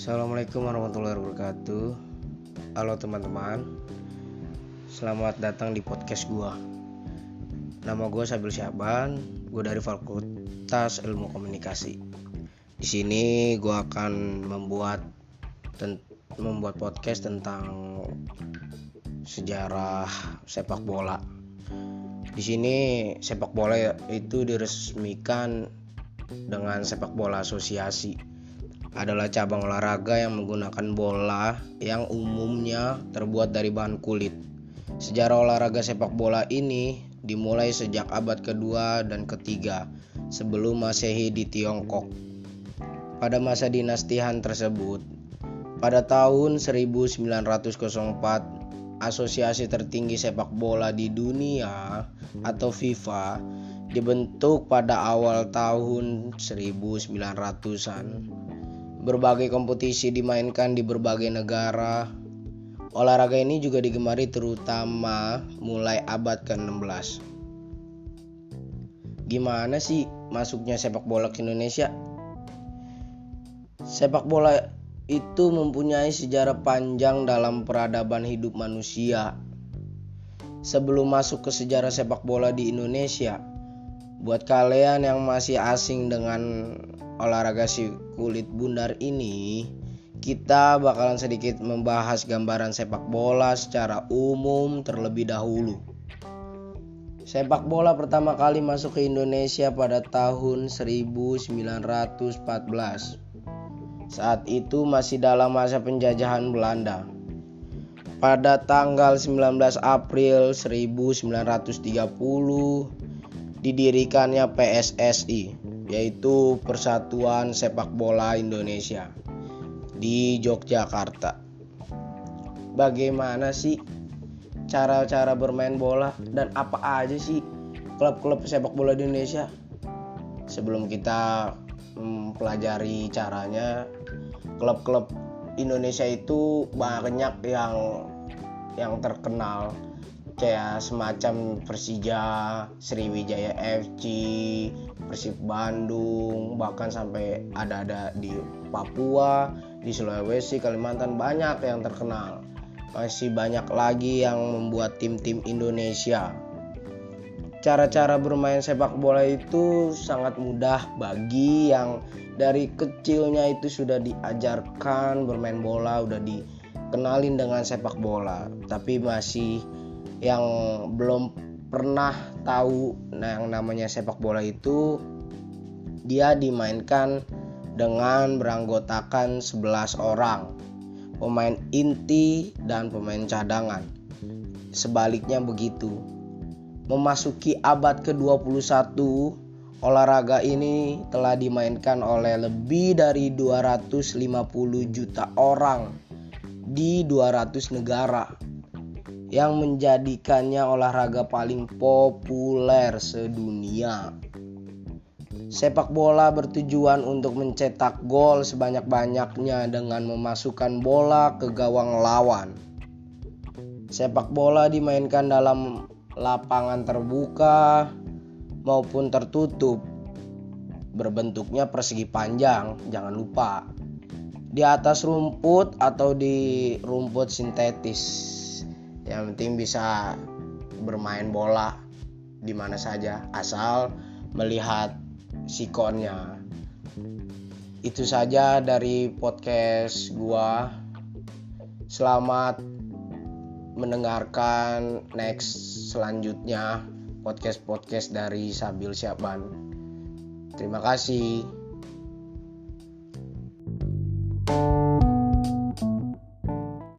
Assalamualaikum warahmatullahi wabarakatuh. Halo teman-teman. Selamat datang di podcast gua. Nama gue Sabil Syaban Gue dari Fakultas Ilmu Komunikasi. Di sini gue akan membuat membuat podcast tentang sejarah sepak bola. Di sini sepak bola itu diresmikan dengan sepak bola asosiasi adalah cabang olahraga yang menggunakan bola yang umumnya terbuat dari bahan kulit. Sejarah olahraga sepak bola ini dimulai sejak abad kedua dan ketiga sebelum Masehi di Tiongkok. Pada masa dinasti Han tersebut, pada tahun 1904, asosiasi tertinggi sepak bola di dunia atau FIFA dibentuk pada awal tahun 1900-an. Berbagai kompetisi dimainkan di berbagai negara. Olahraga ini juga digemari terutama mulai abad ke-16. Gimana sih masuknya sepak bola ke Indonesia? Sepak bola itu mempunyai sejarah panjang dalam peradaban hidup manusia. Sebelum masuk ke sejarah sepak bola di Indonesia, buat kalian yang masih asing dengan olahraga si kulit bundar ini, kita bakalan sedikit membahas gambaran sepak bola secara umum terlebih dahulu. Sepak bola pertama kali masuk ke Indonesia pada tahun 1914 saat itu masih dalam masa penjajahan Belanda. Pada tanggal 19 April 1930 didirikannya PSSI, yaitu Persatuan Sepak Bola Indonesia di Yogyakarta. Bagaimana sih cara-cara bermain bola dan apa aja sih klub-klub sepak bola di Indonesia? Sebelum kita mempelajari caranya, klub-klub Indonesia itu banyak yang yang terkenal kayak semacam Persija, Sriwijaya FC, Persib Bandung, bahkan sampai ada-ada di Papua, di Sulawesi, Kalimantan banyak yang terkenal. Masih banyak lagi yang membuat tim-tim Indonesia. Cara-cara bermain sepak bola itu sangat mudah bagi yang dari kecilnya itu sudah diajarkan bermain bola, udah dikenalin dengan sepak bola, tapi masih yang belum pernah tahu nah yang namanya sepak bola itu dia dimainkan dengan beranggotakan 11 orang. Pemain inti dan pemain cadangan. Sebaliknya begitu. Memasuki abad ke-21 olahraga ini telah dimainkan oleh lebih dari 250 juta orang di 200 negara yang menjadikannya olahraga paling populer sedunia. Sepak bola bertujuan untuk mencetak gol sebanyak-banyaknya dengan memasukkan bola ke gawang lawan. Sepak bola dimainkan dalam lapangan terbuka maupun tertutup. Berbentuknya persegi panjang, jangan lupa. Di atas rumput atau di rumput sintetis yang penting bisa bermain bola di mana saja asal melihat sikonnya. Itu saja dari podcast gua. Selamat mendengarkan next selanjutnya podcast-podcast dari Sabil Syaban terima kasih